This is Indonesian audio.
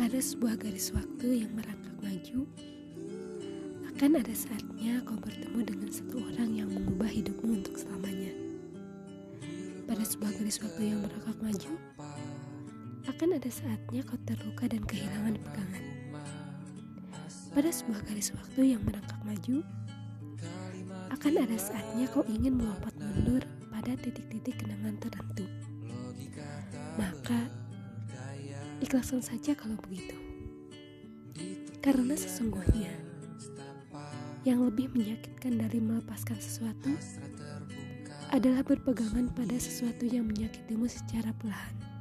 Pada sebuah garis waktu yang merangkak maju, akan ada saatnya kau bertemu dengan satu orang yang mengubah hidupmu untuk selamanya. Pada sebuah garis waktu yang merangkak maju, akan ada saatnya kau terluka dan kehilangan pegangan. Pada sebuah garis waktu yang merangkak maju, akan ada saatnya kau ingin melompat mundur pada titik-titik kenangan tertentu. Maka, ikhlaskan saja kalau begitu. Karena sesungguhnya, yang lebih menyakitkan dari melepaskan sesuatu adalah berpegangan pada sesuatu yang menyakitimu secara perlahan.